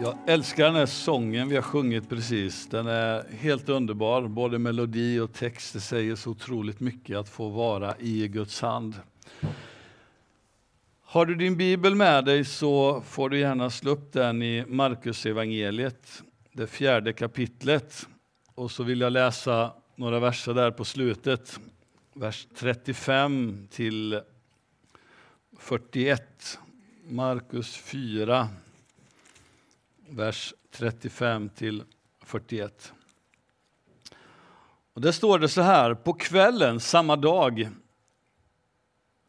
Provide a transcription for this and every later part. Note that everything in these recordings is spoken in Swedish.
Jag älskar den här sången vi har sjungit precis. Den är helt underbar, både melodi och text. Det säger så otroligt mycket att få vara i Guds hand. Har du din bibel med dig så får du gärna slå upp den i Markus evangeliet, det fjärde kapitlet. Och så vill jag läsa några verser där på slutet. Vers 35 till 41. Markus 4, vers 35 till 41. Och där står det så här, på kvällen samma dag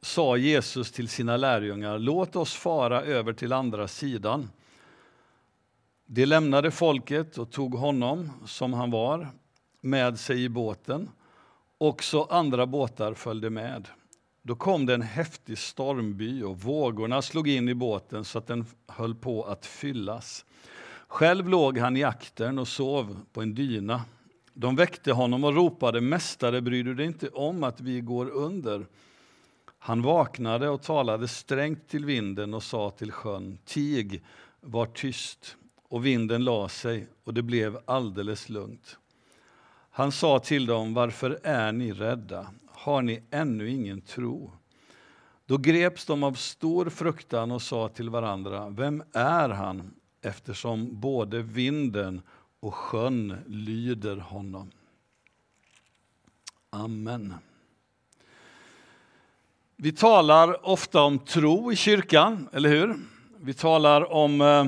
sa Jesus till sina lärjungar, låt oss fara över till andra sidan. De lämnade folket och tog honom, som han var, med sig i båten. Också andra båtar följde med. Då kom det en häftig stormby och vågorna slog in i båten så att den höll på att fyllas. Själv låg han i aktern och sov på en dyna. De väckte honom och ropade, Mästare, bryr du dig inte om att vi går under? Han vaknade och talade strängt till vinden och sa till sjön, Tig, var tyst. Och vinden la sig och det blev alldeles lugnt. Han sa till dem, varför är ni rädda? Har ni ännu ingen tro? Då greps de av stor fruktan och sa till varandra, vem är han? Eftersom både vinden och sjön lyder honom. Amen. Vi talar ofta om tro i kyrkan, eller hur? Vi talar om eh,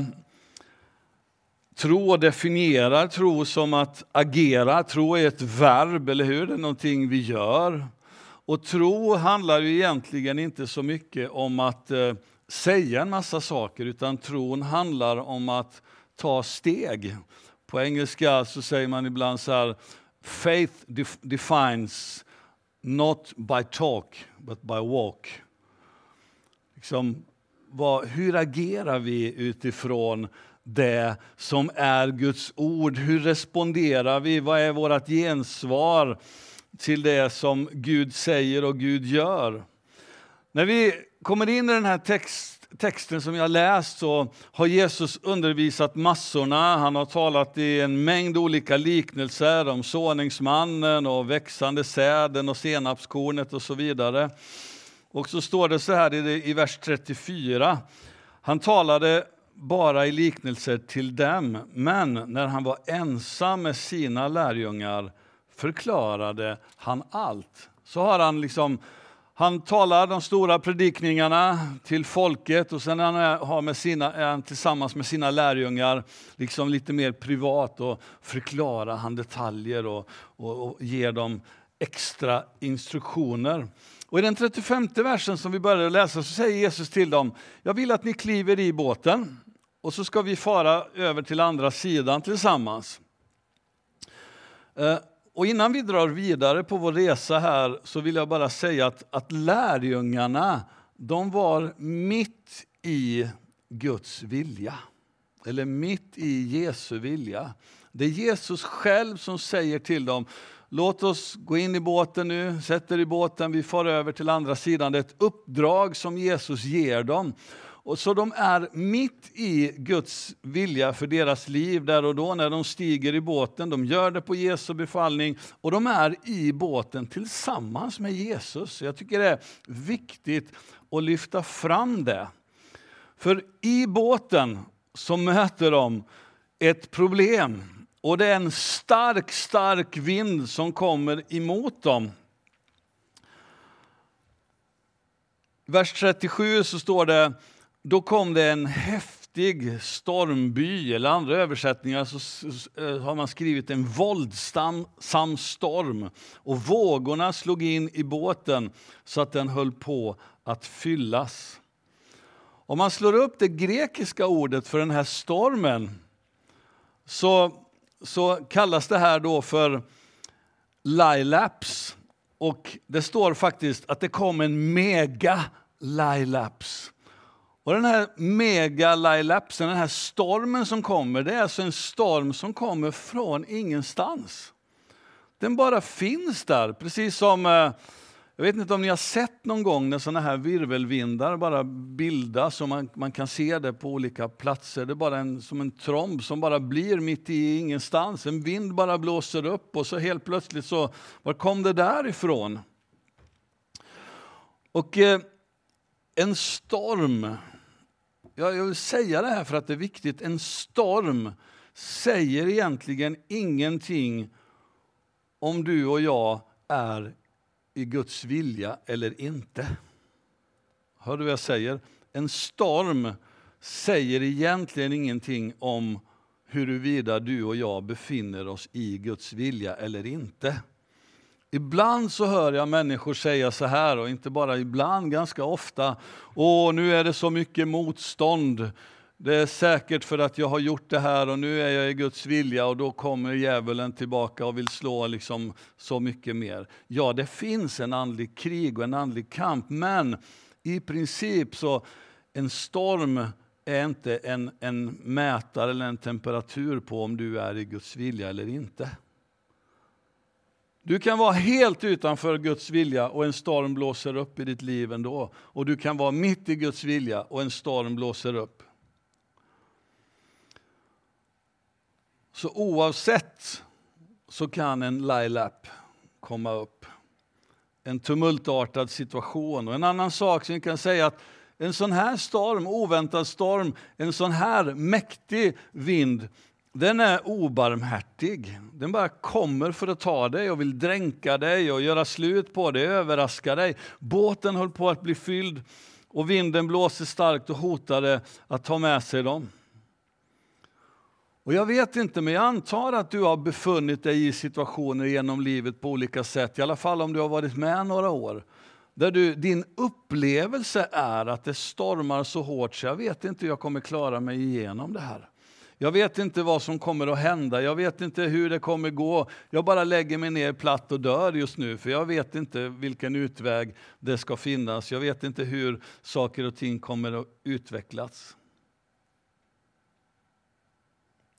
tro och definierar tro som att agera. Tro är ett verb, eller hur? Det är någonting vi gör. Och tro handlar ju egentligen inte så mycket om att eh, säga en massa saker, utan tron handlar om att ta steg. På engelska så säger man ibland så här, faith defines not by talk, but by walk. Liksom, vad, hur agerar vi utifrån det som är Guds ord? Hur responderar vi? Vad är vårt gensvar till det som Gud säger och Gud gör? När vi kommer in i den här text, texten som jag läst så har Jesus undervisat massorna. Han har talat i en mängd olika liknelser om såningsmannen och växande säden och senapskornet och så vidare. Och så står det så här i, i vers 34. Han talade bara i liknelser till dem, men när han var ensam med sina lärjungar förklarade han allt. Så har han liksom han talar de stora predikningarna till folket och sen han har med sina, är han tillsammans med sina lärjungar liksom lite mer privat och förklarar han detaljer och, och, och ger dem extra instruktioner. Och I den 35 versen som vi började läsa så säger Jesus till dem, jag vill att ni kliver i båten och så ska vi fara över till andra sidan tillsammans. Eh, och innan vi drar vidare på vår resa här så vill jag bara säga att, att lärjungarna, de var mitt i Guds vilja. Eller mitt i Jesu vilja. Det är Jesus själv som säger till dem, låt oss gå in i båten nu, sätt er i båten, vi far över till andra sidan. Det är ett uppdrag som Jesus ger dem. Och så de är mitt i Guds vilja för deras liv där och då när de stiger i båten. De gör det på Jesu befallning och de är i båten tillsammans med Jesus. Jag tycker det är viktigt att lyfta fram det. För i båten så möter de ett problem och det är en stark, stark vind som kommer emot dem. Vers 37 så står det då kom det en häftig stormby, eller andra översättningar så eh, har man skrivit en våldsam storm. Och vågorna slog in i båten så att den höll på att fyllas. Om man slår upp det grekiska ordet för den här stormen så, så kallas det här då för Lilaps. Och det står faktiskt att det kom en mega Lilaps. Och den här megalilapsen, den här stormen som kommer, det är alltså en storm som kommer från ingenstans. Den bara finns där, precis som eh, Jag vet inte om ni har sett någon gång när sådana här virvelvindar bara bildas och man, man kan se det på olika platser. Det är bara en, som en tromb som bara blir mitt i ingenstans. En vind bara blåser upp och så helt plötsligt så, var kom det där ifrån? Och eh, en storm, jag vill säga det här för att det är viktigt, en storm säger egentligen ingenting om du och jag är i Guds vilja eller inte. Hör du vad jag säger? En storm säger egentligen ingenting om huruvida du och jag befinner oss i Guds vilja eller inte. Ibland så hör jag människor säga så här, och inte bara ibland, ganska ofta. Åh, nu är det så mycket motstånd. Det är säkert för att jag har gjort det här och nu är jag i Guds vilja och då kommer djävulen tillbaka och vill slå liksom så mycket mer. Ja, det finns en andlig krig och en andlig kamp, men i princip så en storm är inte en, en mätare eller en temperatur på om du är i Guds vilja eller inte. Du kan vara helt utanför Guds vilja och en storm blåser upp i ditt liv ändå. Och du kan vara mitt i Guds vilja och en storm blåser upp. Så oavsett så kan en lilap komma upp. En tumultartad situation. Och en annan sak som vi kan säga att en sån här storm, oväntad storm, en sån här mäktig vind, den är obarmhärtig. Den bara kommer för att ta dig och vill dränka dig och göra slut på dig, överraska dig. Båten höll på att bli fylld och vinden blåste starkt och hotade att ta med sig dem. Och jag vet inte, men jag antar att du har befunnit dig i situationer genom livet på olika sätt, i alla fall om du har varit med några år, där du, din upplevelse är att det stormar så hårt så jag vet inte hur jag kommer klara mig igenom det här. Jag vet inte vad som kommer att hända, jag vet inte hur det kommer gå. Jag bara lägger mig ner platt och dör just nu, för jag vet inte vilken utväg det ska finnas. Jag vet inte hur saker och ting kommer att utvecklas.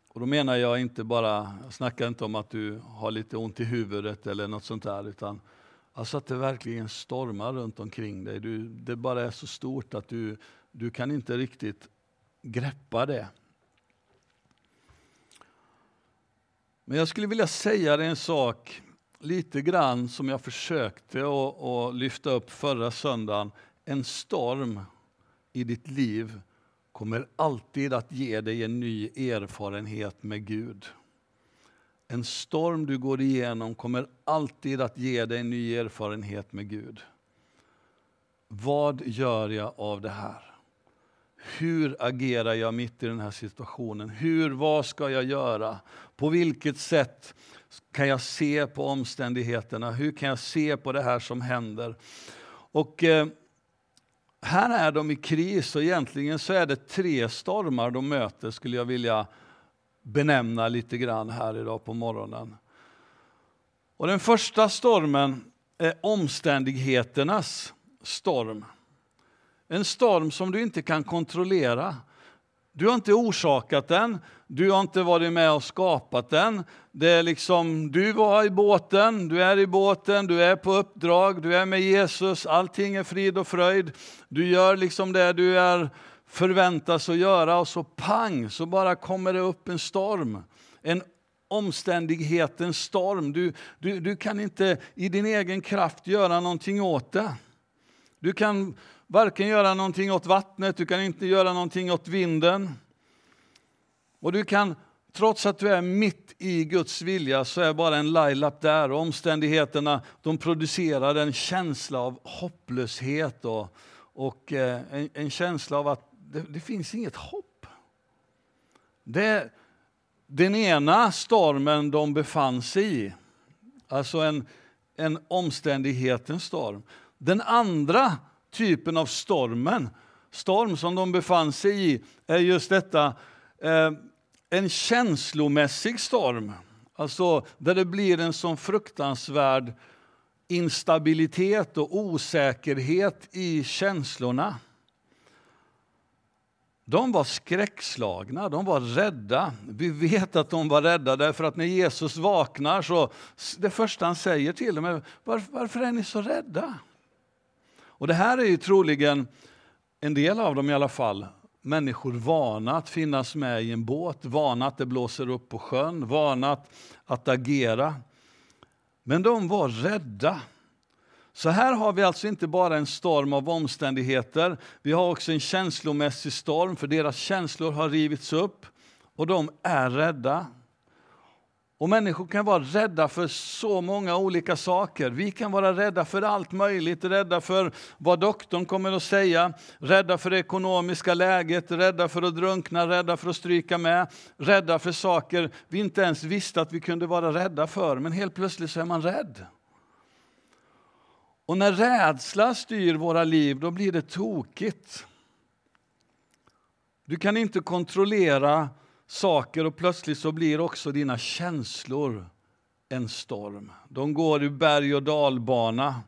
Och då menar jag inte bara, jag snackar inte om att du har lite ont i huvudet eller något sånt där, utan alltså att det verkligen stormar runt omkring dig. Du, det bara är så stort att du, du kan inte riktigt greppa det. Men jag skulle vilja säga dig en sak, lite grann som jag försökte att lyfta upp förra söndagen. En storm i ditt liv kommer alltid att ge dig en ny erfarenhet med Gud. En storm du går igenom kommer alltid att ge dig en ny erfarenhet med Gud. Vad gör jag av det här? Hur agerar jag mitt i den här situationen? Hur, vad ska jag göra? På vilket sätt kan jag se på omständigheterna? Hur kan jag se på det här som händer? Och eh, här är de i kris och egentligen så är det tre stormar de möter skulle jag vilja benämna lite grann här idag på morgonen. Och den första stormen är omständigheternas storm. En storm som du inte kan kontrollera. Du har inte orsakat den, du har inte varit med och skapat den. Det är liksom, du var i båten, du är i båten, du är på uppdrag, du är med Jesus, allting är frid och fröjd. Du gör liksom det du är förväntas att göra och så pang, så bara kommer det upp en storm. En omständighetens storm. Du, du, du kan inte i din egen kraft göra någonting åt det. Du kan varken göra någonting åt vattnet, du kan inte göra någonting åt vinden. Och du kan, trots att du är mitt i Guds vilja, så är bara en lajlapp där och omständigheterna de producerar en känsla av hopplöshet och, och eh, en, en, känsla av att det, det finns inget hopp. Det, den ena stormen de befann sig i, alltså en, en omständighetens storm. Den andra typen av stormen, storm som de befann sig i, är just detta eh, en känslomässig storm. Alltså där det blir en sån fruktansvärd instabilitet och osäkerhet i känslorna. De var skräckslagna, de var rädda. Vi vet att de var rädda därför att när Jesus vaknar så det första han säger till dem är varför, varför är ni så rädda? Och det här är ju troligen, en del av dem i alla fall, människor vana att finnas med i en båt, vana att det blåser upp på sjön, vana att, att agera. Men de var rädda. Så här har vi alltså inte bara en storm av omständigheter, vi har också en känslomässig storm, för deras känslor har rivits upp och de är rädda. Och människor kan vara rädda för så många olika saker. Vi kan vara rädda för allt möjligt, rädda för vad doktorn kommer att säga, rädda för det ekonomiska läget, rädda för att drunkna, rädda för att stryka med, rädda för saker vi inte ens visste att vi kunde vara rädda för, men helt plötsligt så är man rädd. Och när rädsla styr våra liv, då blir det tokigt. Du kan inte kontrollera saker och plötsligt så blir också dina känslor en storm. De går i berg och dalbana.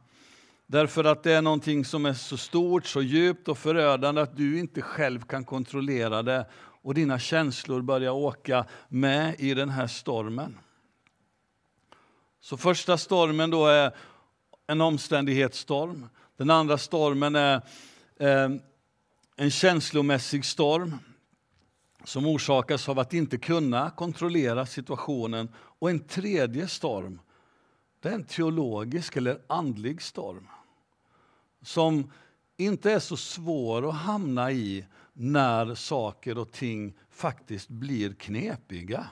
Därför att det är någonting som är så stort, så djupt och förödande att du inte själv kan kontrollera det. Och dina känslor börjar åka med i den här stormen. Så första stormen då är en omständighetsstorm. Den andra stormen är eh, en känslomässig storm som orsakas av att inte kunna kontrollera situationen. Och en tredje storm, det är en teologisk eller andlig storm som inte är så svår att hamna i när saker och ting faktiskt blir knepiga.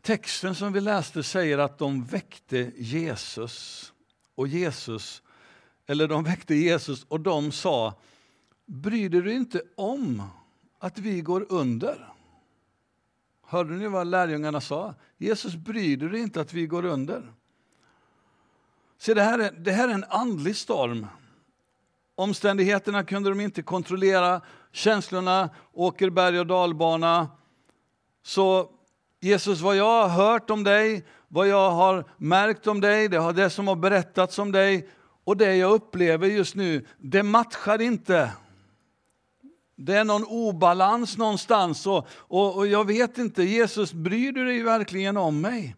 Texten som vi läste säger att de väckte Jesus och Jesus eller de väckte Jesus och de sa, bryr du dig inte om att vi går under? Hörde ni vad lärjungarna sa? Jesus, bryr du dig inte att vi går under? Se, det här, är, det här är en andlig storm. Omständigheterna kunde de inte kontrollera, känslorna åker berg och dalbana. Så Jesus, vad jag har hört om dig, vad jag har märkt om dig, det, har det som har berättats om dig, och det jag upplever just nu, det matchar inte. Det är någon obalans någonstans och, och, och, jag vet inte, Jesus, bryr du dig verkligen om mig?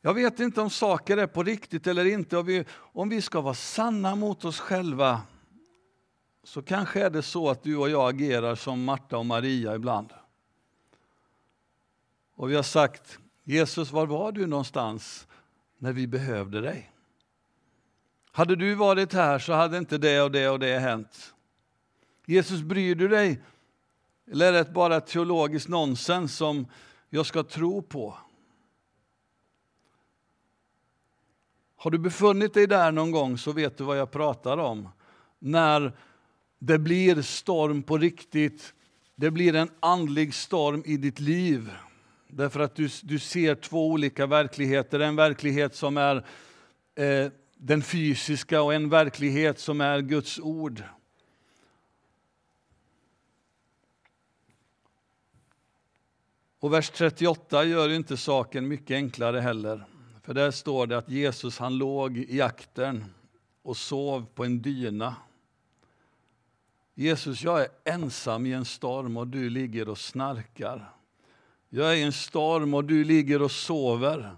Jag vet inte om saker är på riktigt eller inte. Om vi, om vi ska vara sanna mot oss själva så kanske är det så att du och jag agerar som Marta och Maria ibland. Och vi har sagt, Jesus, var var du någonstans när vi behövde dig? Hade du varit här så hade inte det och det och det hänt. Jesus, bryr du dig? Eller är det bara teologiskt nonsens som jag ska tro på? Har du befunnit dig där någon gång så vet du vad jag pratar om. När det blir storm på riktigt, det blir en andlig storm i ditt liv. Därför att du, du ser två olika verkligheter. En verklighet som är eh, den fysiska och en verklighet som är Guds ord. Och vers 38 gör inte saken mycket enklare heller. För där står det att Jesus han låg i aktern och sov på en dyna. Jesus, jag är ensam i en storm och du ligger och snarkar. Jag är i en storm och du ligger och sover.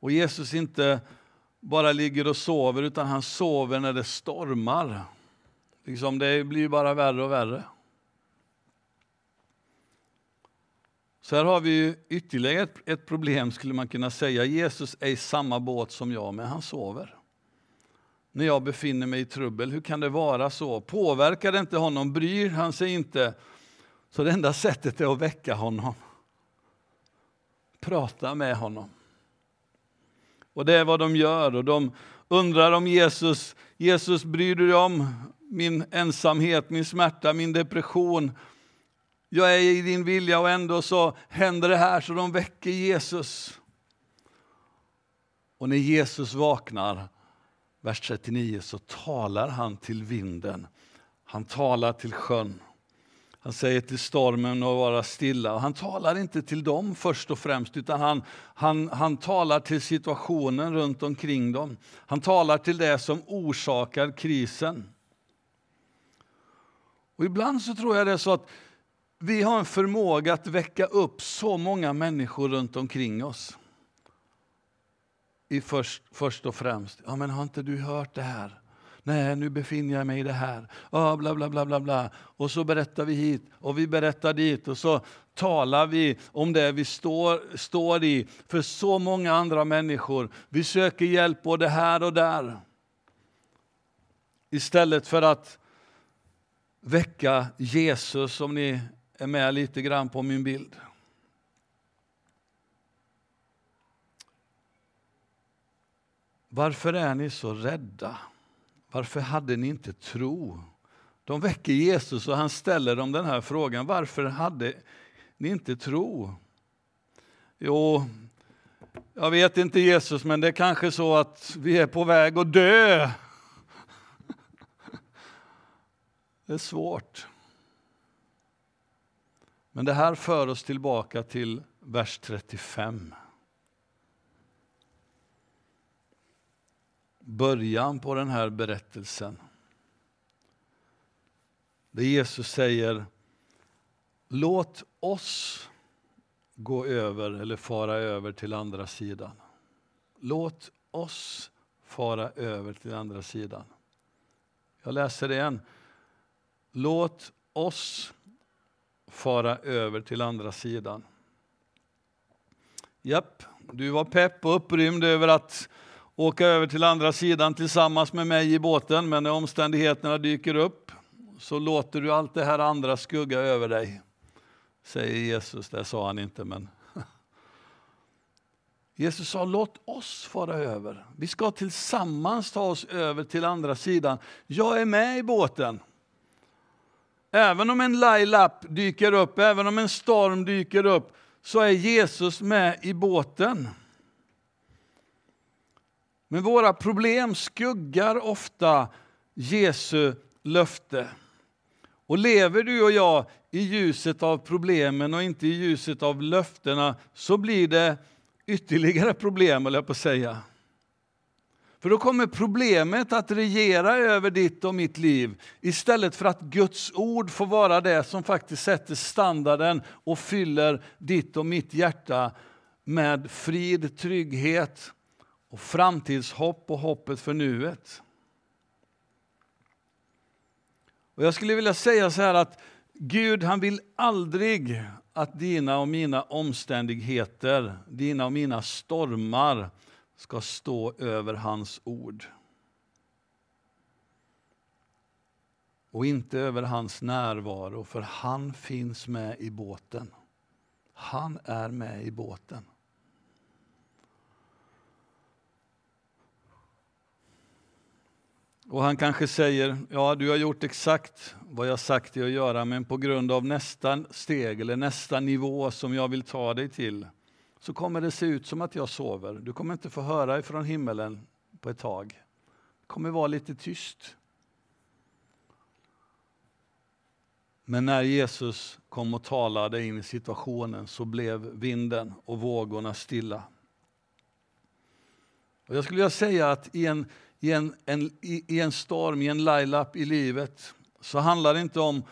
Och Jesus inte bara ligger och sover, utan han sover när det stormar. Liksom det blir bara värre och värre. Så här har vi ytterligare ett, ett, problem skulle man kunna säga. Jesus är i samma båt som jag, men han sover. När jag befinner mig i trubbel, hur kan det vara så? Påverkar det inte honom? Bryr han sig inte? Så det enda sättet är att väcka honom. Prata med honom. Och det är vad de gör. Och de undrar om Jesus, Jesus bryr du dig om min ensamhet, min smärta, min depression? Jag är i din vilja och ändå så händer det här så de väcker Jesus. Och när Jesus vaknar, vers 39, så talar han till vinden. Han talar till sjön. Han säger till stormen att vara stilla. Han talar inte till dem först och främst, utan han, han, han talar till situationen runt omkring dem. Han talar till det som orsakar krisen. Och ibland så tror jag det är så att vi har en förmåga att väcka upp så många människor runt omkring oss. i först, först och främst. Ja, men har inte du hört det här? Nej, nu befinner jag mig i det här. Ja, bla, bla, bla, bla, bla. Och så berättar vi hit och vi berättar dit och så talar vi om det vi står, står i för så många andra människor. Vi söker hjälp både här och där. Istället för att väcka Jesus, om ni är med lite grann på min bild. Varför är ni så rädda? Varför hade ni inte tro? De väcker Jesus och han ställer dem den här frågan. Varför hade ni inte tro? Jo, jag vet inte Jesus, men det är kanske så att vi är på väg att dö. Det är svårt. Men det här för oss tillbaka till vers 35. Början på den här berättelsen. Där Jesus säger, låt oss gå över eller fara över till andra sidan. Låt oss fara över till andra sidan. Jag läser det igen. Låt oss fara över till andra sidan. Japp, du var pepp och upprymd över att åka över till andra sidan tillsammans med mig i båten, men när omständigheterna dyker upp så låter du allt det här andra skugga över dig. Säger Jesus, det sa han inte men Jesus sa låt oss fara över. Vi ska tillsammans ta oss över till andra sidan. Jag är med i båten. Även om en lilap dyker upp, även om en storm dyker upp, så är Jesus med i båten. Men våra problem skuggar ofta Jesu löfte. Och lever du och jag i ljuset av problemen och inte i ljuset av löftena så blir det ytterligare problem, eller jag på att säga. För då kommer problemet att regera över ditt och mitt liv istället för att Guds ord får vara det som faktiskt sätter standarden och fyller ditt och mitt hjärta med frid, trygghet och framtidshopp och hoppet för nuet. Och Jag skulle vilja säga så här att Gud han vill aldrig att dina och mina omständigheter, dina och mina stormar ska stå över hans ord. Och inte över hans närvaro, för han finns med i båten. Han är med i båten. Och han kanske säger, ja du har gjort exakt vad jag sagt dig att göra, men på grund av nästa steg eller nästa nivå som jag vill ta dig till, så kommer det se ut som att jag sover. Du kommer inte få höra ifrån himmelen på ett tag. Det kommer vara lite tyst. Men när Jesus kom och talade in i situationen så blev vinden och vågorna stilla. Och jag skulle vilja säga att i en i en, en, i en storm, i en lilap i livet, så handlar det inte om,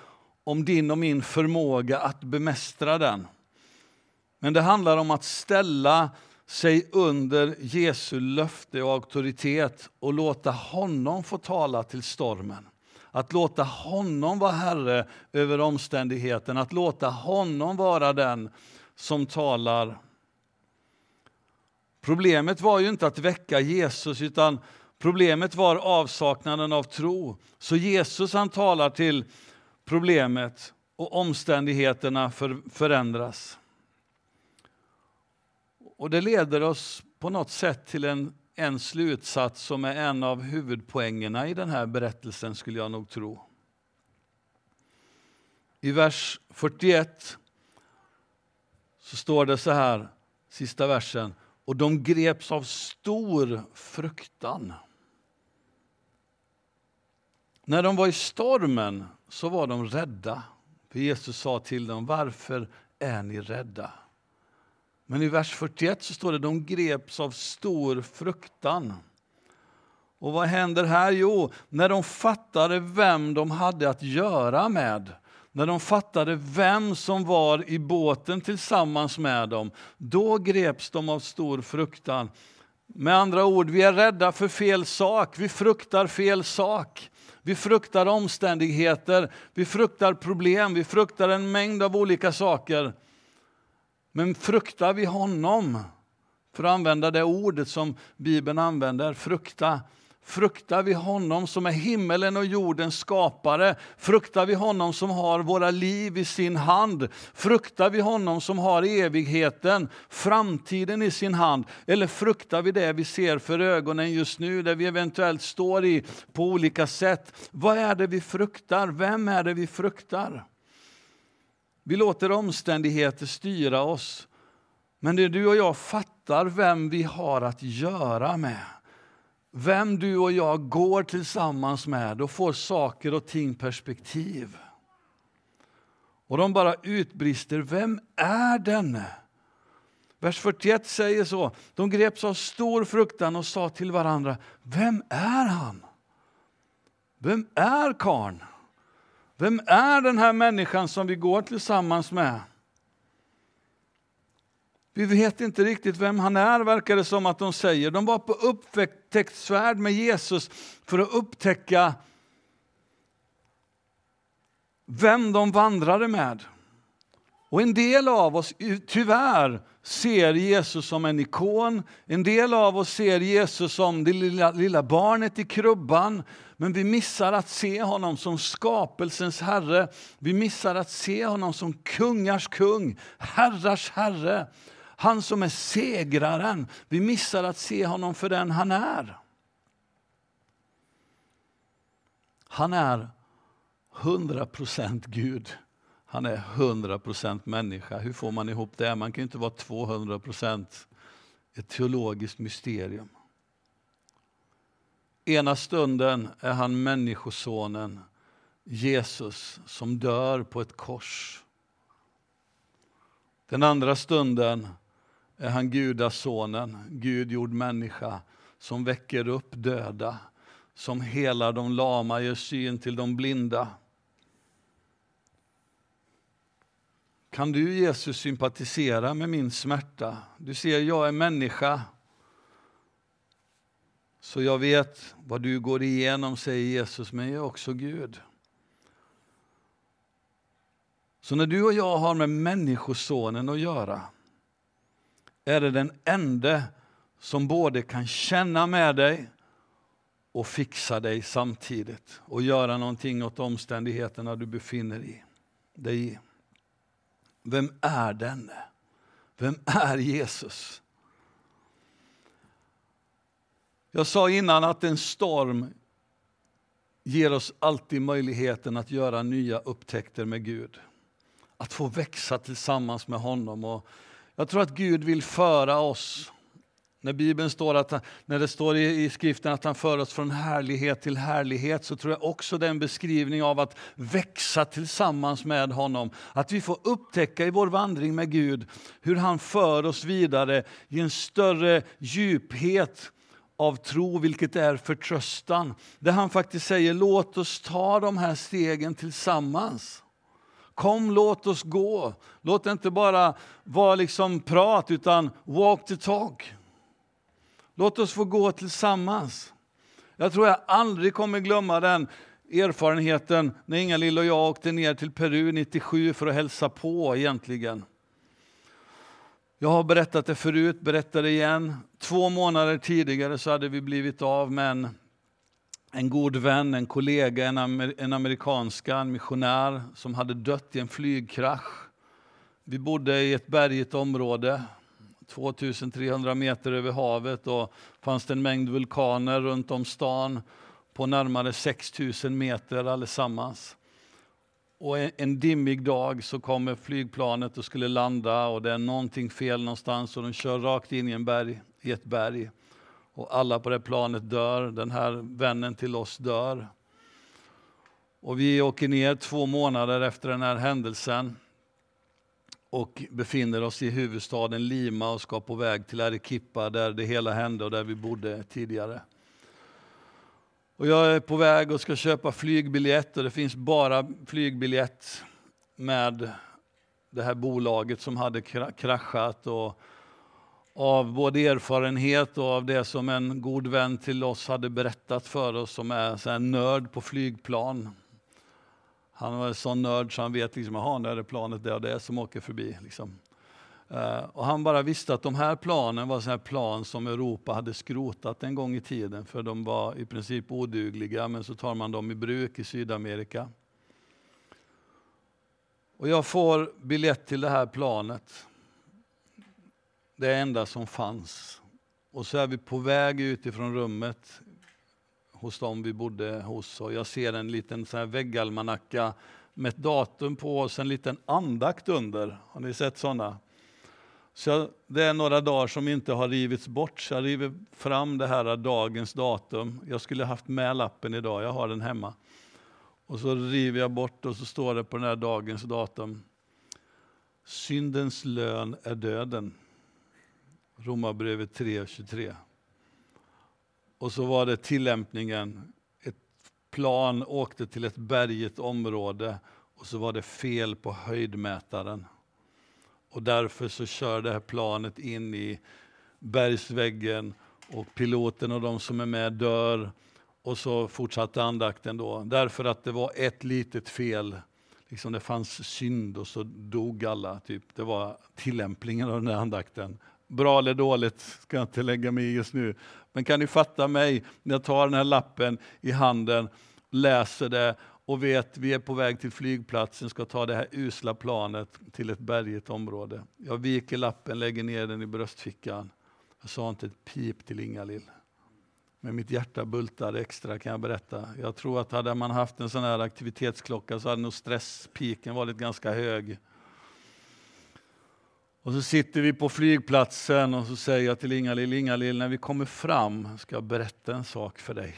om din och min förmåga att bemästra den. Men det handlar om att ställa sig under Jesu löfte och auktoritet och låta honom få tala till stormen. Att låta honom vara herre över omständigheten, att låta honom vara den som talar. Problemet var ju inte att väcka Jesus, utan Problemet var avsaknaden av tro. Så Jesus han talar till problemet och omständigheterna för, förändras. Och det leder oss på något sätt till en, en slutsats som är en av huvudpoängerna i den här berättelsen skulle jag nog tro. I vers 41 så står det så här, sista versen, och de greps av stor fruktan. När de var i stormen så var de rädda. För Jesus sa till dem, varför är ni rädda? Men i vers 41 så står det, de greps av stor fruktan. Och vad händer här? Jo, när de fattade vem de hade att göra med, när de fattade vem som var i båten tillsammans med dem, då greps de av stor fruktan. Med andra ord, vi är rädda för fel sak, vi fruktar fel sak. Vi fruktar omständigheter, vi fruktar problem, vi fruktar en mängd av olika saker. Men fruktar vi honom, för att använda det ordet som Bibeln använder, frukta, Fruktar vi honom som är himmelen och jordens skapare? Fruktar vi honom som har våra liv i sin hand? Fruktar vi honom som har evigheten, framtiden i sin hand? Eller fruktar vi det vi ser för ögonen just nu, där vi eventuellt står i på olika sätt? Vad är det vi fruktar? Vem är det vi fruktar? Vi låter omständigheter styra oss. Men det du och jag fattar vem vi har att göra med vem du och jag går tillsammans med, och får saker och ting perspektiv. Och de bara utbrister, vem är denne? Vers 41 säger så, de greps av stor fruktan och sa till varandra, vem är han? Vem är karn? Vem är den här människan som vi går tillsammans med? Vi vet inte riktigt vem han är, verkar det som att de säger. De var på upptäcktsfärd med Jesus för att upptäcka vem de vandrade med. Och en del av oss, tyvärr, ser Jesus som en ikon. En del av oss ser Jesus som det lilla, lilla barnet i krubban. Men vi missar att se honom som skapelsens herre. Vi missar att se honom som kungars kung, herrars herre. Han som är segraren. Vi missar att se honom för den han är. Han är 100% Gud. Han är 100% människa. Hur får man ihop det? Man kan inte vara 200% ett teologiskt mysterium. Ena stunden är han människosonen, Jesus, som dör på ett kors. Den andra stunden är han gudasonen, Gud gjord människa, som väcker upp döda, som helar de lama, ger syn till de blinda. Kan du, Jesus, sympatisera med min smärta? Du ser, jag är människa. Så jag vet vad du går igenom, säger Jesus, men jag är också Gud. Så när du och jag har med Människosonen att göra, är det den enda som både kan känna med dig och fixa dig samtidigt och göra någonting åt omständigheterna du befinner dig i. Vem är denne? Vem är Jesus? Jag sa innan att en storm ger oss alltid möjligheten att göra nya upptäckter med Gud. Att få växa tillsammans med honom. Och jag tror att Gud vill föra oss när Bibeln står att, när det står i, i, skriften att han för oss från härlighet till härlighet så tror jag också det är en beskrivning av att växa tillsammans med honom. Att vi får upptäcka i vår vandring med Gud hur han för oss vidare i en större djuphet av tro, vilket är förtröstan. Där han faktiskt säger låt oss ta de här stegen tillsammans. Kom, låt oss gå. Låt det inte bara vara liksom prat, utan walk the talk. Låt oss få gå tillsammans. Jag tror jag aldrig kommer glömma den erfarenheten när Inga-Lill och jag åkte ner till Peru 97 för att hälsa på egentligen. Jag har berättat det förut, berättar det igen. Två månader tidigare så hade vi blivit av med en en god vän, en kollega, en, amer, en amerikanska, en missionär som hade dött i en flygkrasch. Vi bodde i ett bergigt område, 2300 meter över havet och fanns det en mängd vulkaner runt om stan på närmare 6000 meter allesammans. Och en, en dimmig dag så kommer flygplanet och skulle landa och det är någonting fel någonstans och de kör rakt in i, en berg, i ett berg och alla på det planet dör. Den här vännen till oss dör. Och vi åker ner två månader efter den här händelsen och befinner oss i huvudstaden Lima och ska på väg till Arequipa där det hela hände och där vi bodde tidigare. Och jag är på väg och ska köpa flygbiljett och det finns bara flygbiljett med det här bolaget som hade kraschat. Och av både erfarenhet och av det som en god vän till oss hade berättat för oss som är en nörd på flygplan. Han var en sån nörd så han vet liksom, aha, när är planet det och det som åker förbi. Liksom. Eh, och han bara visste att de här planen var sådana plan som Europa hade skrotat en gång i tiden för de var i princip odugliga men så tar man dem i bruk i Sydamerika. Och jag får biljett till det här planet. Det enda som fanns. Och så är vi på väg ut ifrån rummet hos dem vi bodde hos. Och jag ser en liten så här väggalmanacka med ett datum på och en liten andakt under. Har ni sett sådana? Så jag, det är några dagar som inte har rivits bort, så jag river fram det här dagens datum. Jag skulle haft med lappen idag, jag har den hemma. Och så river jag bort och så står det på den här dagens datum. Syndens lön är döden. Romarbrevet 3.23. Och så var det tillämpningen. Ett plan åkte till ett bergigt område och så var det fel på höjdmätaren. Och därför så kör det här planet in i bergsväggen och piloten och de som är med dör. Och så fortsatte andakten då, därför att det var ett litet fel. Liksom det fanns synd och så dog alla. Typ. Det var tillämpningen av den här andakten. Bra eller dåligt ska jag inte lägga mig i just nu. Men kan ni fatta mig när jag tar den här lappen i handen, läser det och vet vi är på väg till flygplatsen, ska ta det här usla planet till ett bergigt område. Jag viker lappen, lägger ner den i bröstfickan. Jag sa inte ett pip till Ingalill. Men mitt hjärta bultade extra kan jag berätta. Jag tror att hade man haft en sån här aktivitetsklocka så hade nog stresspiken varit ganska hög. Och så sitter vi på flygplatsen och så säger jag till Ingalill, Ingalill när vi kommer fram ska jag berätta en sak för dig.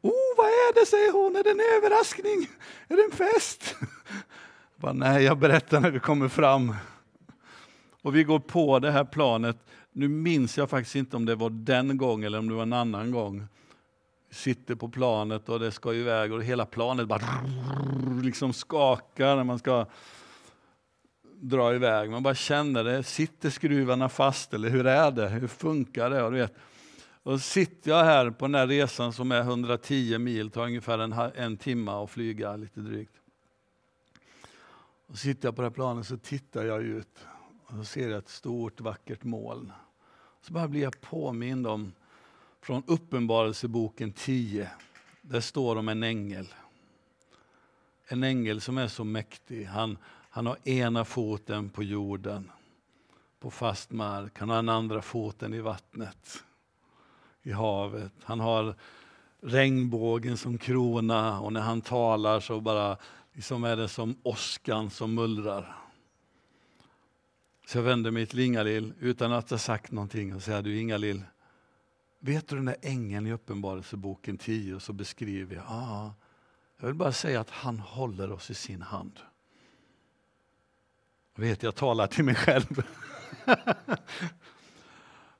Oh, vad är det, säger hon, är det en överraskning? Är det en fest? Jag bara, Nej, jag berättar när vi kommer fram. Och vi går på det här planet. Nu minns jag faktiskt inte om det var den gången eller om det var en annan gång. Vi sitter på planet och det ska iväg och hela planet bara liksom skakar när man ska dra iväg. Man bara känner det. Sitter skruvarna fast eller hur är det? Hur funkar det? Och du vet, och sitter jag här på den här resan som är 110 mil, tar ungefär en, en timme att flyga lite drygt. Och sitter jag på det här planet så tittar jag ut och så ser jag ett stort vackert moln. Så bara blir jag påmind om från Uppenbarelseboken 10. Där står om en ängel. En ängel som är så mäktig. Han, han har ena foten på jorden, på fast mark. Han har den andra foten i vattnet i havet. Han har regnbågen som krona och när han talar så bara liksom är det som åskan som mullrar. Så jag vänder mig till Ingalill utan att ha sagt någonting och säger du Ingalill, vet du den där ängeln i Uppenbarelseboken 10? Och så beskriver jag, ah, jag vill bara säga att han håller oss i sin hand. Jag vet, jag talar till mig själv.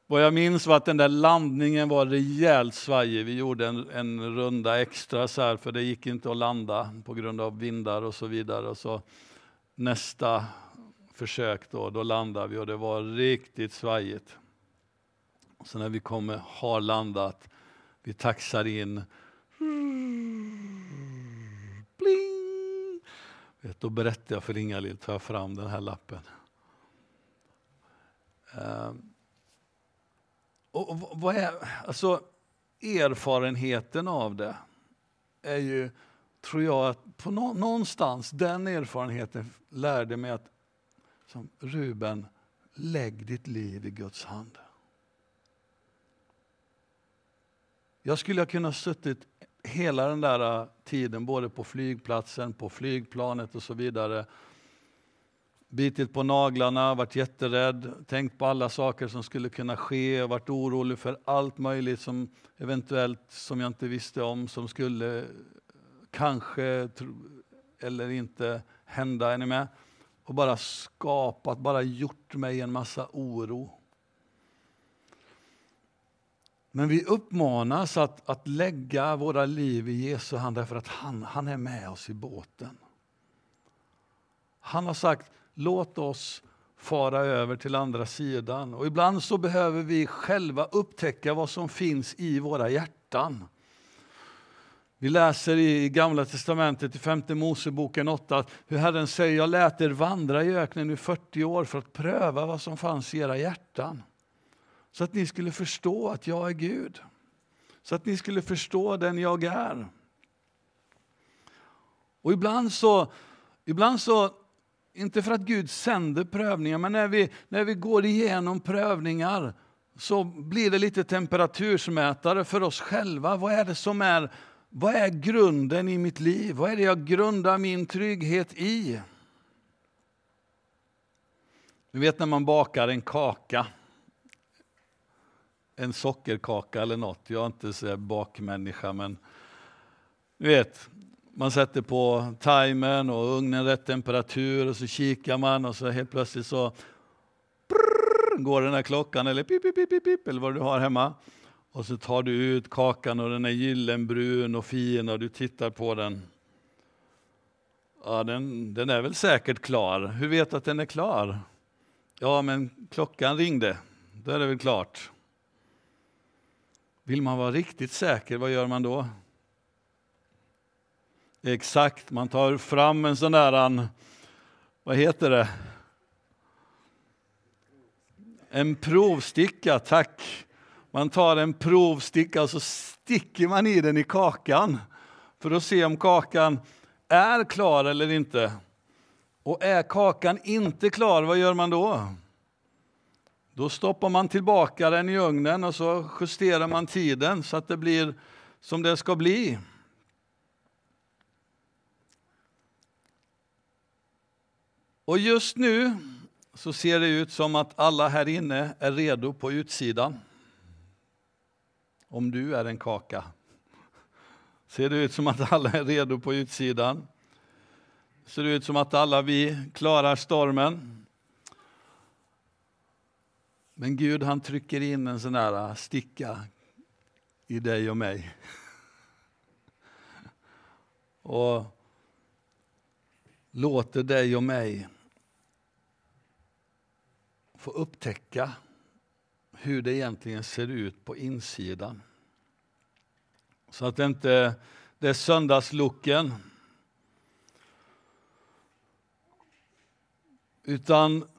Vad jag minns var att den där landningen var rejält svajig. Vi gjorde en, en runda extra så här, för det gick inte att landa på grund av vindar och så vidare. Och så nästa försök då, då landade vi och det var riktigt svajigt. Så när vi kommer, har landat, vi taxar in. Bling! Då berättar jag för Ingalill, tar jag fram den här lappen. Ehm, och vad är, alltså, erfarenheten av det är ju, tror jag, att på nå, någonstans, den erfarenheten lärde mig att, som Ruben, lägg ditt liv i Guds hand. Jag skulle ha kunnat suttit hela den där äh, tiden, både på flygplatsen, på flygplanet och så vidare, bitit på naglarna, varit jätterädd, tänkt på alla saker som skulle kunna ske, varit orolig för allt möjligt som eventuellt som jag inte visste om, som skulle kanske eller inte hända. Är ni med? Och bara skapat, bara gjort mig en massa oro. Men vi uppmanas att, att lägga våra liv i Jesu hand därför att han, han är med oss i båten. Han har sagt, låt oss fara över till andra sidan. Och ibland så behöver vi själva upptäcka vad som finns i våra hjärtan. Vi läser i Gamla testamentet, i femte Moseboken 8, hur Herren säger, jag lät er vandra i öknen i 40 år för att pröva vad som fanns i era hjärtan. Så att ni skulle förstå att jag är Gud. Så att ni skulle förstå den jag är. Och ibland så, ibland så inte för att Gud sänder prövningar, men när vi, när vi går igenom prövningar så blir det lite temperatursmätare för oss själva. Vad är det som är, vad är grunden i mitt liv? Vad är det jag grundar min trygghet i? Du vet när man bakar en kaka, en sockerkaka eller något. Jag är inte så bakmänniska, men du vet, man sätter på timern och ugnen rätt temperatur och så kikar man och så helt plötsligt så brrr, går den här klockan eller pip, pip, pip, pip, eller vad du har hemma. Och så tar du ut kakan och den är gyllenbrun och fin och du tittar på den. Ja, den, den är väl säkert klar. Hur vet du att den är klar? Ja, men klockan ringde. Då är det väl klart. Vill man vara riktigt säker, vad gör man då? Exakt, man tar fram en sån där, vad heter det? En provsticka, tack. Man tar en provsticka och så sticker man i den i kakan för att se om kakan är klar eller inte. Och är kakan inte klar, vad gör man då? Då stoppar man tillbaka den i ugnen och så justerar man tiden så att det blir som det ska bli. Och just nu så ser det ut som att alla här inne är redo på utsidan. Om du är en kaka. Ser det ut som att alla är redo på utsidan. Ser det ut som att alla vi klarar stormen. Men Gud han trycker in en sån där äh, sticka i dig och mig. Och låter dig och mig få upptäcka hur det egentligen ser ut på insidan. Så att det inte det är söndagslucken. Utan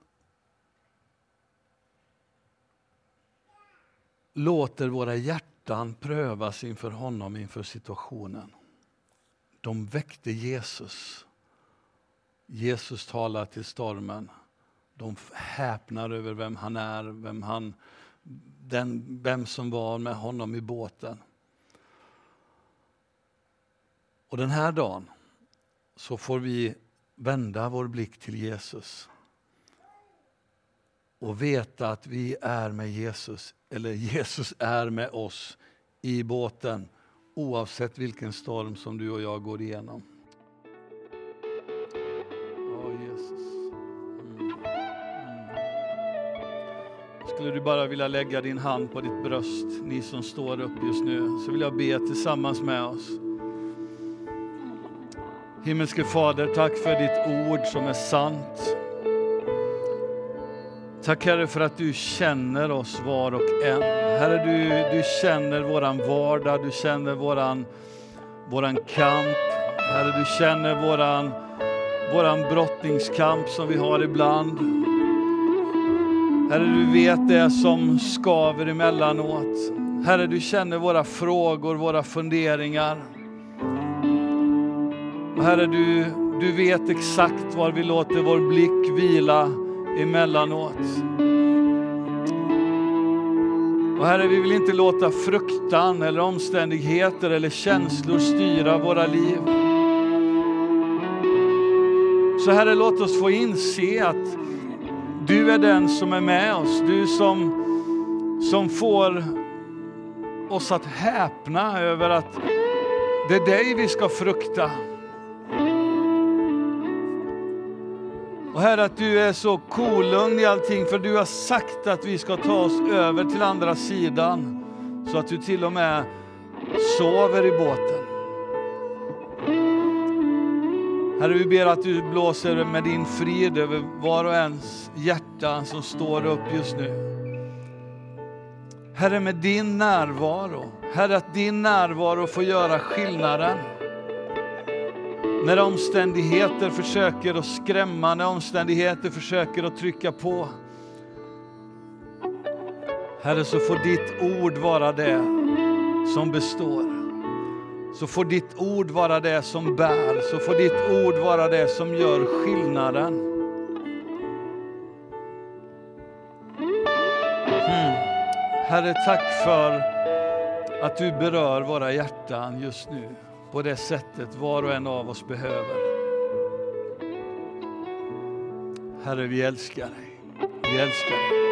låter våra hjärtan prövas inför honom, inför situationen. De väckte Jesus. Jesus talar till stormen. De häpnar över vem han är, vem, han, den, vem som var med honom i båten. Och den här dagen så får vi vända vår blick till Jesus och veta att vi är med Jesus, eller Jesus är med oss i båten oavsett vilken storm som du och jag går igenom. Mm. Mm. Skulle du bara vilja lägga din hand på ditt bröst, ni som står upp just nu, så vill jag be tillsammans med oss. Himmelske Fader, tack för ditt ord som är sant. Tack Herre för att du känner oss var och en. Herre, du, du känner våran vardag, du känner våran, våran kamp. Herre, du känner våran, våran brottningskamp som vi har ibland. Herre, du vet det som skaver emellanåt. Herre, du känner våra frågor, våra funderingar. Och herre, du, du vet exakt var vi låter vår blick vila emellanåt. Och Herre, vi vill inte låta fruktan eller omständigheter eller känslor styra våra liv. Så Herre, låt oss få inse att du är den som är med oss, du som, som får oss att häpna över att det är dig vi ska frukta. Och Herre, att du är så kolugn i allting, för du har sagt att vi ska ta oss över till andra sidan, så att du till och med sover i båten. Herre, vi ber att du blåser med din frid över var och ens hjärta som står upp just nu. Herre, med din närvaro. Herre, att din närvaro får göra skillnaden. När omständigheter försöker att skrämma, när omständigheter försöker att trycka på. Herre, så får ditt ord vara det som består. Så får ditt ord vara det som bär, så får ditt ord vara det som gör skillnaden. Mm. Herre, tack för att du berör våra hjärtan just nu på det sättet var och en av oss behöver. Herre, vi älskar dig. Vi älskar dig.